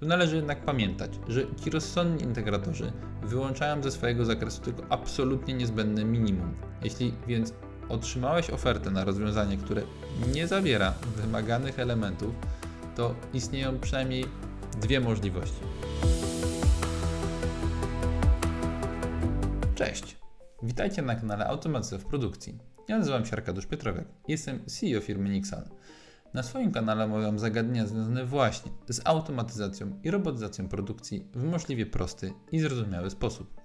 Tu należy jednak pamiętać, że ci rozsądni integratorzy wyłączają ze swojego zakresu tylko absolutnie niezbędne minimum. Jeśli więc otrzymałeś ofertę na rozwiązanie, które nie zawiera wymaganych elementów, to istnieją przynajmniej dwie możliwości. Cześć! Witajcie na kanale Automatyzacja w Produkcji. Ja nazywam się Arkadiusz Pietrowiak. Jestem CEO firmy Nixal. Na swoim kanale omawiam zagadnienia związane właśnie z automatyzacją i robotyzacją produkcji w możliwie prosty i zrozumiały sposób.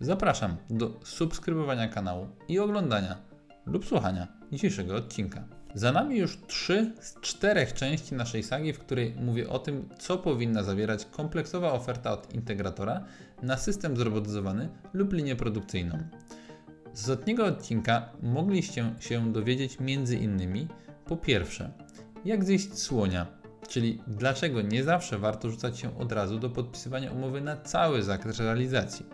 Zapraszam do subskrybowania kanału i oglądania lub słuchania dzisiejszego odcinka. Za nami już trzy z czterech części naszej sagi, w której mówię o tym, co powinna zawierać kompleksowa oferta od integratora na system zrobotyzowany lub linię produkcyjną. Z ostatniego odcinka mogliście się dowiedzieć między innymi po pierwsze, jak zjeść słonia, czyli dlaczego nie zawsze warto rzucać się od razu do podpisywania umowy na cały zakres realizacji.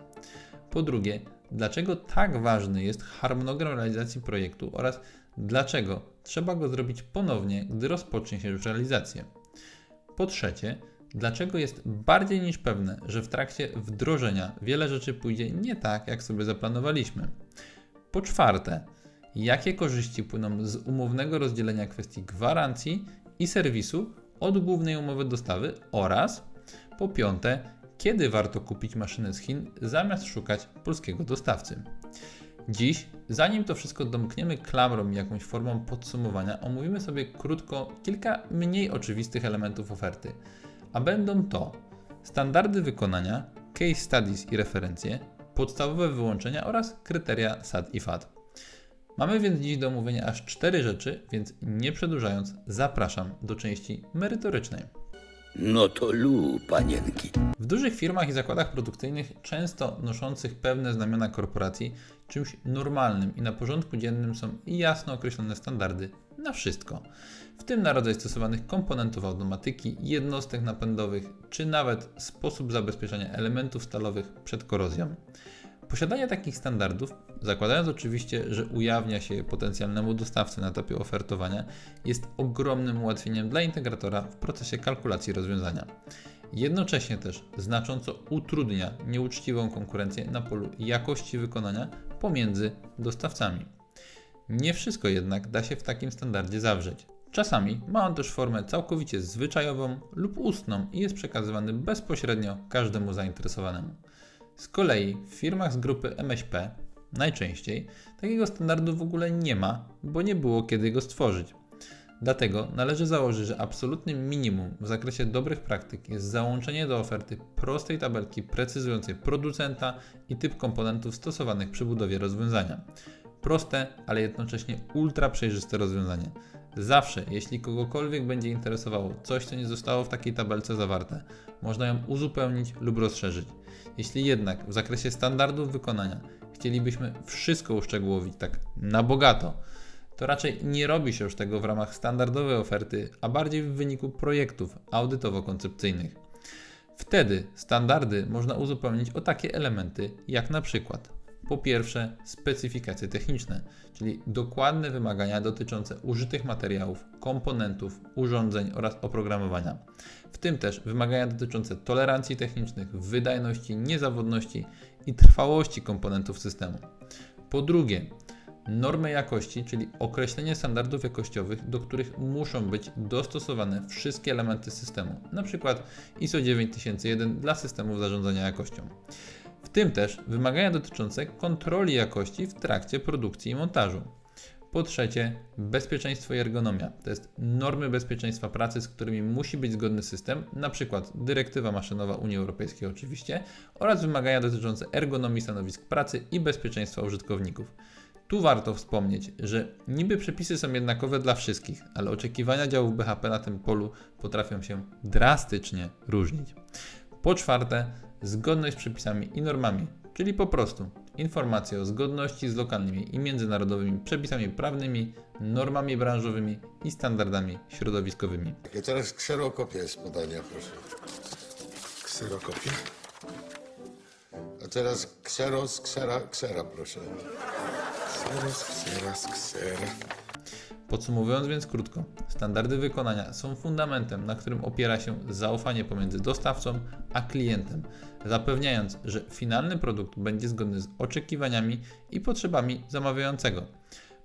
Po drugie, dlaczego tak ważny jest harmonogram realizacji projektu oraz dlaczego trzeba go zrobić ponownie, gdy rozpocznie się już realizację. Po trzecie, dlaczego jest bardziej niż pewne, że w trakcie wdrożenia wiele rzeczy pójdzie nie tak, jak sobie zaplanowaliśmy. Po czwarte, jakie korzyści płyną z umownego rozdzielenia kwestii gwarancji i serwisu od głównej umowy dostawy oraz po piąte, kiedy warto kupić maszynę z Chin zamiast szukać polskiego dostawcy. Dziś, zanim to wszystko domkniemy klamrą i jakąś formą podsumowania, omówimy sobie krótko kilka mniej oczywistych elementów oferty, a będą to standardy wykonania, case studies i referencje, podstawowe wyłączenia oraz kryteria SAT i FAT. Mamy więc dziś do omówienia aż cztery rzeczy, więc nie przedłużając, zapraszam do części merytorycznej. No to lu, panienki. W dużych firmach i zakładach produkcyjnych, często noszących pewne znamiona korporacji, czymś normalnym i na porządku dziennym są jasno określone standardy na wszystko, w tym na rodzaj stosowanych komponentów automatyki, jednostek napędowych, czy nawet sposób zabezpieczenia elementów stalowych przed korozją. Posiadanie takich standardów, zakładając oczywiście, że ujawnia się potencjalnemu dostawcy na etapie ofertowania, jest ogromnym ułatwieniem dla integratora w procesie kalkulacji rozwiązania. Jednocześnie też znacząco utrudnia nieuczciwą konkurencję na polu jakości wykonania pomiędzy dostawcami. Nie wszystko jednak da się w takim standardzie zawrzeć. Czasami ma on też formę całkowicie zwyczajową lub ustną i jest przekazywany bezpośrednio każdemu zainteresowanemu. Z kolei w firmach z grupy MŚP najczęściej takiego standardu w ogóle nie ma, bo nie było kiedy go stworzyć. Dlatego należy założyć, że absolutnym minimum w zakresie dobrych praktyk jest załączenie do oferty prostej tabelki precyzującej producenta i typ komponentów stosowanych przy budowie rozwiązania. Proste, ale jednocześnie ultra przejrzyste rozwiązanie. Zawsze, jeśli kogokolwiek będzie interesowało coś, co nie zostało w takiej tabelce zawarte, można ją uzupełnić lub rozszerzyć. Jeśli jednak w zakresie standardów wykonania chcielibyśmy wszystko uszczegółowić tak na bogato, to raczej nie robi się już tego w ramach standardowej oferty, a bardziej w wyniku projektów audytowo-koncepcyjnych. Wtedy standardy można uzupełnić o takie elementy jak na przykład po pierwsze specyfikacje techniczne, czyli dokładne wymagania dotyczące użytych materiałów, komponentów, urządzeń oraz oprogramowania. W tym też wymagania dotyczące tolerancji technicznych, wydajności, niezawodności i trwałości komponentów systemu. Po drugie, normy jakości, czyli określenie standardów jakościowych, do których muszą być dostosowane wszystkie elementy systemu, np. ISO 9001 dla systemów zarządzania jakością. W tym też wymagania dotyczące kontroli jakości w trakcie produkcji i montażu. Po trzecie, bezpieczeństwo i ergonomia. To jest normy bezpieczeństwa pracy, z którymi musi być zgodny system, np. dyrektywa maszynowa Unii Europejskiej oczywiście, oraz wymagania dotyczące ergonomii stanowisk pracy i bezpieczeństwa użytkowników. Tu warto wspomnieć, że niby przepisy są jednakowe dla wszystkich, ale oczekiwania działów BHP na tym polu potrafią się drastycznie różnić. Po czwarte, zgodność z przepisami i normami, czyli po prostu informacje o zgodności z lokalnymi i międzynarodowymi przepisami prawnymi, normami branżowymi i standardami środowiskowymi. I teraz kserokopię z podania, proszę. Kserokopię. A teraz kseros, ksera, ksera, proszę. Kseros, kseras, ksera. Podsumowując więc krótko, standardy wykonania są fundamentem, na którym opiera się zaufanie pomiędzy dostawcą a klientem, zapewniając, że finalny produkt będzie zgodny z oczekiwaniami i potrzebami zamawiającego.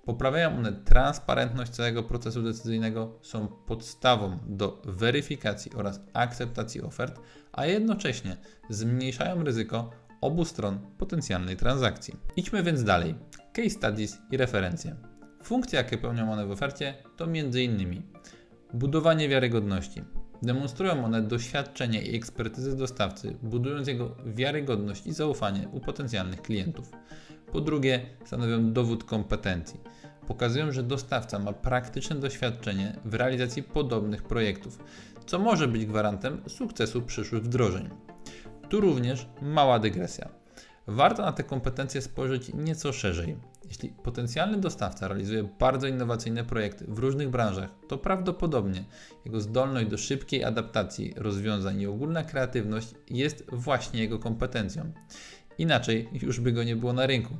Poprawiają one transparentność całego procesu decyzyjnego, są podstawą do weryfikacji oraz akceptacji ofert, a jednocześnie zmniejszają ryzyko obu stron potencjalnej transakcji. Idźmy więc dalej. Case studies i referencje. Funkcje, jakie pełnią one w ofercie, to m.in. budowanie wiarygodności. Demonstrują one doświadczenie i ekspertyzę dostawcy, budując jego wiarygodność i zaufanie u potencjalnych klientów. Po drugie, stanowią dowód kompetencji. Pokazują, że dostawca ma praktyczne doświadczenie w realizacji podobnych projektów, co może być gwarantem sukcesu przyszłych wdrożeń. Tu również mała dygresja. Warto na te kompetencje spojrzeć nieco szerzej. Jeśli potencjalny dostawca realizuje bardzo innowacyjne projekty w różnych branżach, to prawdopodobnie jego zdolność do szybkiej adaptacji rozwiązań i ogólna kreatywność jest właśnie jego kompetencją. Inaczej już by go nie było na rynku.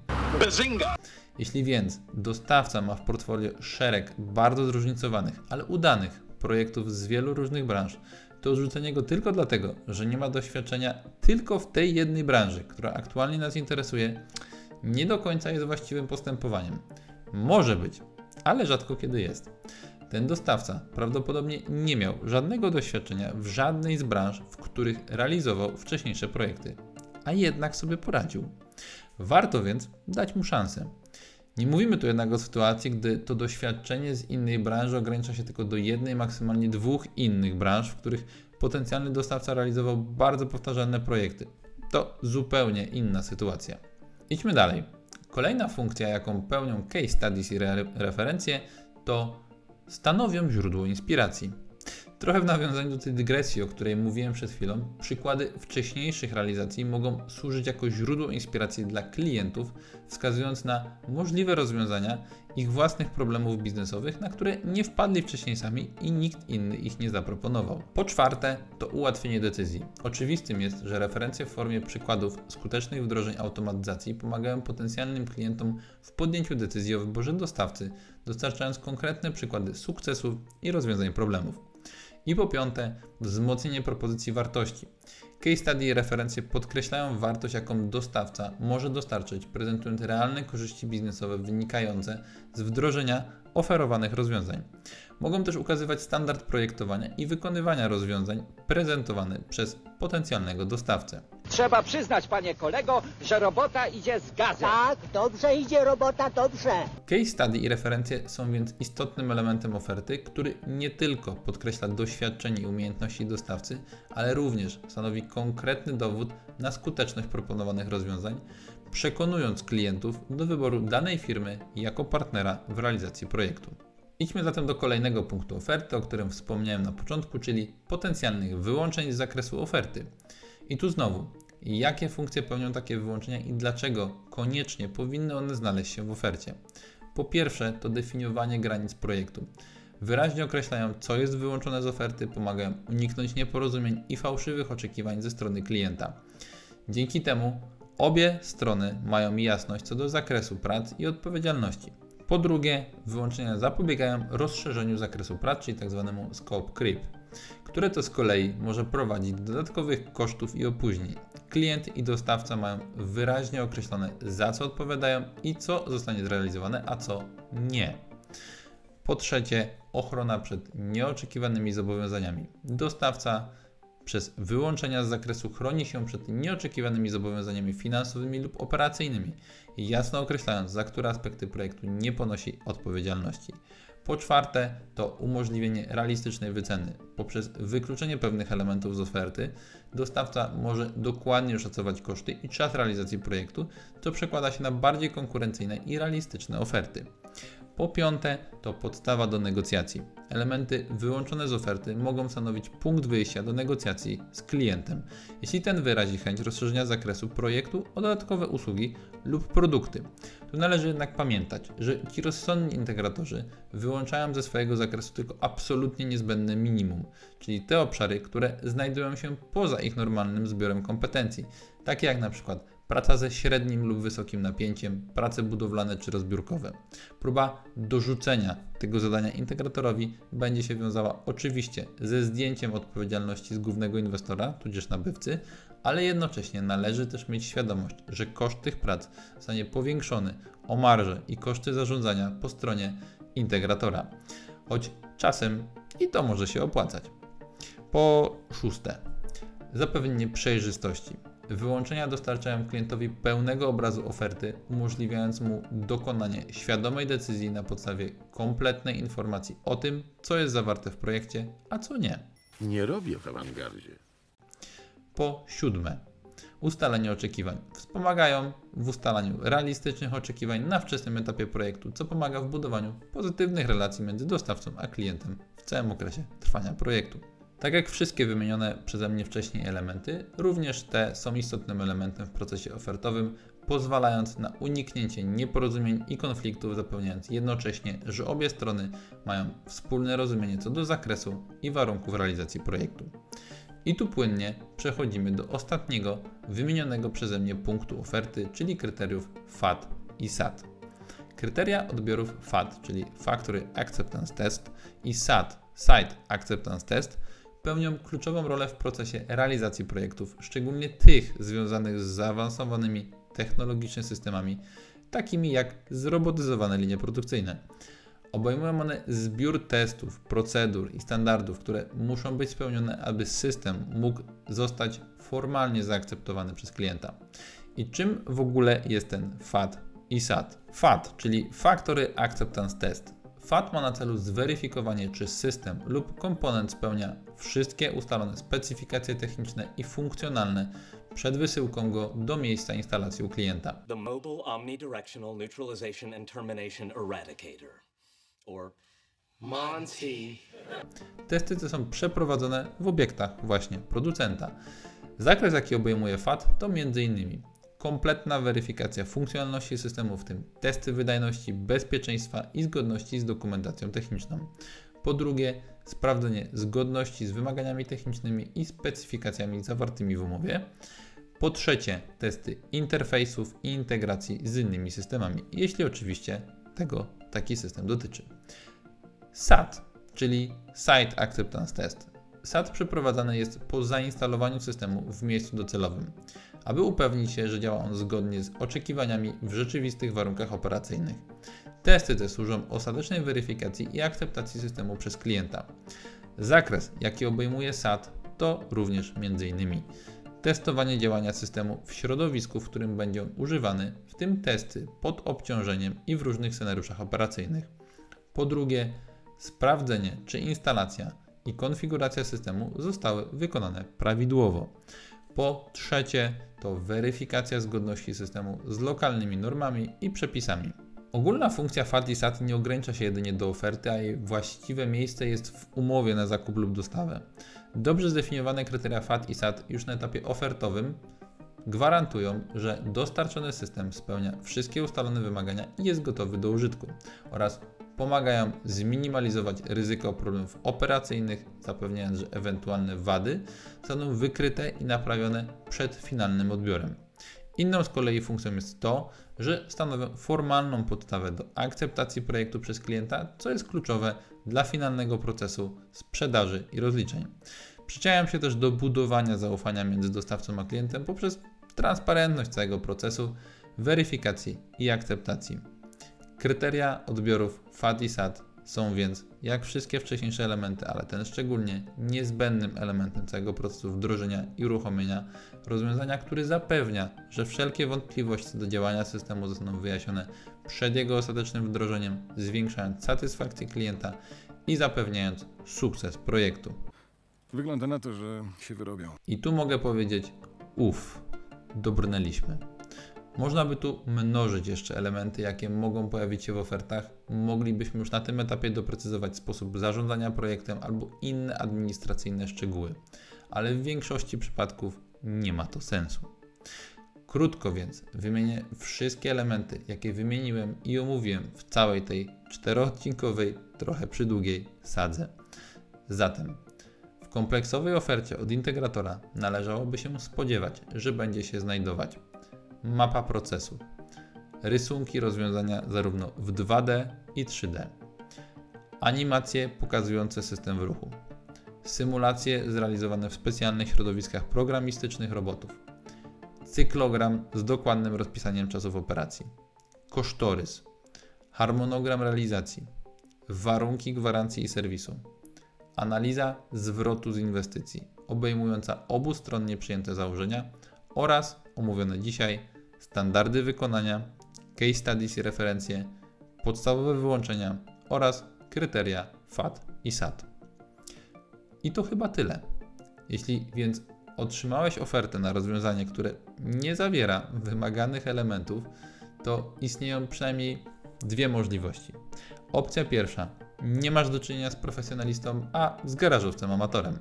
Jeśli więc dostawca ma w portfolio szereg bardzo zróżnicowanych, ale udanych projektów z wielu różnych branż, to odrzucenie go tylko dlatego, że nie ma doświadczenia tylko w tej jednej branży, która aktualnie nas interesuje, nie do końca jest właściwym postępowaniem. Może być, ale rzadko kiedy jest. Ten dostawca prawdopodobnie nie miał żadnego doświadczenia w żadnej z branż, w których realizował wcześniejsze projekty, a jednak sobie poradził. Warto więc dać mu szansę. Nie mówimy tu jednak o sytuacji, gdy to doświadczenie z innej branży ogranicza się tylko do jednej, maksymalnie dwóch innych branż, w których potencjalny dostawca realizował bardzo powtarzalne projekty. To zupełnie inna sytuacja. Idźmy dalej. Kolejna funkcja, jaką pełnią case studies i re referencje, to stanowią źródło inspiracji. Trochę w nawiązaniu do tej dygresji, o której mówiłem przed chwilą, przykłady wcześniejszych realizacji mogą służyć jako źródło inspiracji dla klientów, wskazując na możliwe rozwiązania ich własnych problemów biznesowych, na które nie wpadli wcześniej sami i nikt inny ich nie zaproponował. Po czwarte, to ułatwienie decyzji. Oczywistym jest, że referencje w formie przykładów skutecznych wdrożeń automatyzacji pomagają potencjalnym klientom w podjęciu decyzji o wyborze dostawcy, dostarczając konkretne przykłady sukcesów i rozwiązań problemów. I po piąte, wzmocnienie propozycji wartości. Case study i referencje podkreślają wartość, jaką dostawca może dostarczyć, prezentując realne korzyści biznesowe wynikające z wdrożenia oferowanych rozwiązań. Mogą też ukazywać standard projektowania i wykonywania rozwiązań prezentowane przez potencjalnego dostawcę. Trzeba przyznać, panie kolego, że robota idzie z gazem. Tak, dobrze idzie robota, dobrze. Case study i referencje są więc istotnym elementem oferty, który nie tylko podkreśla doświadczenie i umiejętności dostawcy, ale również stanowi konkretny dowód na skuteczność proponowanych rozwiązań, przekonując klientów do wyboru danej firmy jako partnera w realizacji projektu. Idźmy zatem do kolejnego punktu oferty, o którym wspomniałem na początku, czyli potencjalnych wyłączeń z zakresu oferty. I tu znowu, jakie funkcje pełnią takie wyłączenia i dlaczego koniecznie powinny one znaleźć się w ofercie. Po pierwsze, to definiowanie granic projektu. Wyraźnie określają, co jest wyłączone z oferty, pomagają uniknąć nieporozumień i fałszywych oczekiwań ze strony klienta. Dzięki temu obie strony mają jasność co do zakresu prac i odpowiedzialności. Po drugie, wyłączenia zapobiegają rozszerzeniu zakresu prac, czyli tzw. scope creep, które to z kolei może prowadzić do dodatkowych kosztów i opóźnień. Klient i dostawca mają wyraźnie określone, za co odpowiadają i co zostanie zrealizowane, a co nie. Po trzecie, ochrona przed nieoczekiwanymi zobowiązaniami. Dostawca przez wyłączenia z zakresu chroni się przed nieoczekiwanymi zobowiązaniami finansowymi lub operacyjnymi, jasno określając, za które aspekty projektu nie ponosi odpowiedzialności. Po czwarte, to umożliwienie realistycznej wyceny. Poprzez wykluczenie pewnych elementów z oferty, dostawca może dokładnie oszacować koszty i czas realizacji projektu, co przekłada się na bardziej konkurencyjne i realistyczne oferty. Po piąte, to podstawa do negocjacji. Elementy wyłączone z oferty mogą stanowić punkt wyjścia do negocjacji z klientem, jeśli ten wyrazi chęć rozszerzenia zakresu projektu o dodatkowe usługi lub produkty. Tu należy jednak pamiętać, że ci rozsądni integratorzy wyłączają ze swojego zakresu tylko absolutnie niezbędne minimum, czyli te obszary, które znajdują się poza ich normalnym zbiorem kompetencji, takie jak na przykład praca ze średnim lub wysokim napięciem, prace budowlane czy rozbiórkowe. Próba dorzucenia tego zadania integratorowi będzie się wiązała oczywiście ze zdjęciem odpowiedzialności z głównego inwestora, tudzież nabywcy, ale jednocześnie należy też mieć świadomość, że koszt tych prac zostanie powiększony o marże i koszty zarządzania po stronie integratora. Choć czasem i to może się opłacać. Po szóste, zapewnienie przejrzystości. Wyłączenia dostarczają klientowi pełnego obrazu oferty, umożliwiając mu dokonanie świadomej decyzji na podstawie kompletnej informacji o tym, co jest zawarte w projekcie, a co nie. Nie robię w awangardzie. Po siódme, ustalenie oczekiwań. Wspomagają w ustalaniu realistycznych oczekiwań na wczesnym etapie projektu, co pomaga w budowaniu pozytywnych relacji między dostawcą a klientem w całym okresie trwania projektu. Tak jak wszystkie wymienione przeze mnie wcześniej elementy, również te są istotnym elementem w procesie ofertowym, pozwalając na uniknięcie nieporozumień i konfliktów, zapewniając jednocześnie, że obie strony mają wspólne rozumienie co do zakresu i warunków realizacji projektu. I tu płynnie przechodzimy do ostatniego wymienionego przeze mnie punktu oferty, czyli kryteriów FAT i SAT. Kryteria odbiorów FAT, czyli Factory Acceptance Test i SAT, Site Acceptance Test, pełnią kluczową rolę w procesie realizacji projektów, szczególnie tych związanych z zaawansowanymi technologicznie systemami, takimi jak zrobotyzowane linie produkcyjne. Obejmują one zbiór testów, procedur i standardów, które muszą być spełnione, aby system mógł zostać formalnie zaakceptowany przez klienta. I czym w ogóle jest ten FAT i SAT? FAT, czyli Factory Acceptance Test. FAT ma na celu zweryfikowanie, czy system lub komponent spełnia wszystkie ustalone specyfikacje techniczne i funkcjonalne przed wysyłką go do miejsca instalacji u klienta. the Mobile Omnidirectional Neutralization and Termination Eradicator, or Monty. Testy te są przeprowadzone w obiektach właśnie producenta. Zakres, jaki obejmuje FAT, to m.in. kompletna weryfikacja funkcjonalności systemu, w tym testy wydajności, bezpieczeństwa i zgodności z dokumentacją techniczną. Po drugie, sprawdzenie zgodności z wymaganiami technicznymi i specyfikacjami zawartymi w umowie. Po trzecie, testy interfejsów i integracji z innymi systemami, jeśli oczywiście tego taki system dotyczy. SAT, czyli Site Acceptance Test. SAT przeprowadzany jest po zainstalowaniu systemu w miejscu docelowym, aby upewnić się, że działa on zgodnie z oczekiwaniami w rzeczywistych warunkach operacyjnych. Testy te służą ostatecznej weryfikacji i akceptacji systemu przez klienta. Zakres, jaki obejmuje SAT, to również m.in. testowanie działania systemu w środowisku, w którym będzie on używany, w tym testy pod obciążeniem i w różnych scenariuszach operacyjnych. Po drugie, sprawdzenie, czy instalacja i konfiguracja systemu zostały wykonane prawidłowo. Po trzecie, to weryfikacja zgodności systemu z lokalnymi normami i przepisami. Ogólna funkcja FAT i SAT nie ogranicza się jedynie do oferty, a jej właściwe miejsce jest w umowie na zakup lub dostawę. Dobrze zdefiniowane kryteria FAT i SAT już na etapie ofertowym gwarantują, że dostarczony system spełnia wszystkie ustalone wymagania i jest gotowy do użytku oraz pomagają zminimalizować ryzyko problemów operacyjnych, zapewniając, że ewentualne wady zostaną wykryte i naprawione przed finalnym odbiorem. Inną z kolei funkcją jest to, że stanowią formalną podstawę do akceptacji projektu przez klienta, co jest kluczowe dla finalnego procesu sprzedaży i rozliczeń. Przyczyniają się też do budowania zaufania między dostawcą a klientem poprzez transparentność całego procesu, weryfikacji i akceptacji. Kryteria odbiorów FAT i SAT są więc, jak wszystkie wcześniejsze elementy, ale ten szczególnie, niezbędnym elementem całego procesu wdrożenia i uruchomienia rozwiązania, który zapewnia, że wszelkie wątpliwości co do działania systemu zostaną wyjaśnione przed jego ostatecznym wdrożeniem, zwiększając satysfakcję klienta i zapewniając sukces projektu. Wygląda na to, że się wyrobią. I tu mogę powiedzieć, uff, dobrnęliśmy. Można by tu mnożyć jeszcze elementy, jakie mogą pojawić się w ofertach. Moglibyśmy już na tym etapie doprecyzować sposób zarządzania projektem albo inne administracyjne szczegóły, ale w większości przypadków nie ma to sensu. Krótko więc wymienię wszystkie elementy, jakie wymieniłem i omówiłem w całej tej czteroodcinkowej, trochę przydługiej sadze. Zatem w kompleksowej ofercie od integratora należałoby się spodziewać, że będzie się znajdować mapa procesu. Rysunki rozwiązania zarówno w 2D i 3D. Animacje pokazujące system w ruchu. Symulacje zrealizowane w specjalnych środowiskach programistycznych robotów. Cyklogram z dokładnym rozpisaniem czasów operacji. Kosztorys. Harmonogram realizacji. Warunki gwarancji i serwisu. Analiza zwrotu z inwestycji, obejmująca obustronnie przyjęte założenia oraz omówione dzisiaj standardy wykonania, case studies i referencje, podstawowe wyłączenia oraz kryteria FAT i SAT. I to chyba tyle. Jeśli więc otrzymałeś ofertę na rozwiązanie, które nie zawiera wymaganych elementów, to istnieją przynajmniej dwie możliwości. Opcja pierwsza: nie masz do czynienia z profesjonalistą, a z garażowcem amatorem.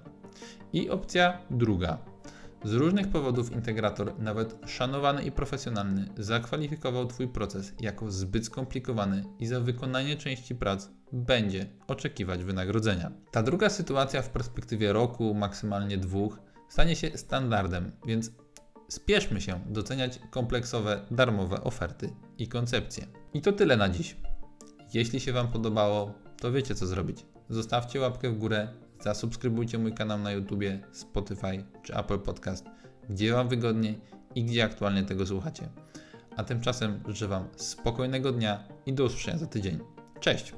I opcja druga. Z różnych powodów integrator, nawet szanowany i profesjonalny, zakwalifikował Twój proces jako zbyt skomplikowany i za wykonanie części prac będzie oczekiwać wynagrodzenia. Ta druga sytuacja w perspektywie roku, maksymalnie dwóch, stanie się standardem, więc spieszmy się doceniać kompleksowe, darmowe oferty i koncepcje. I to tyle na dziś. Jeśli się Wam podobało, to wiecie co zrobić. Zostawcie łapkę w górę, zasubskrybujcie mój kanał na YouTubie, Spotify czy Apple Podcast, gdzie Wam wygodniej i gdzie aktualnie tego słuchacie. A tymczasem życzę Wam spokojnego dnia i do usłyszenia za tydzień. Cześć!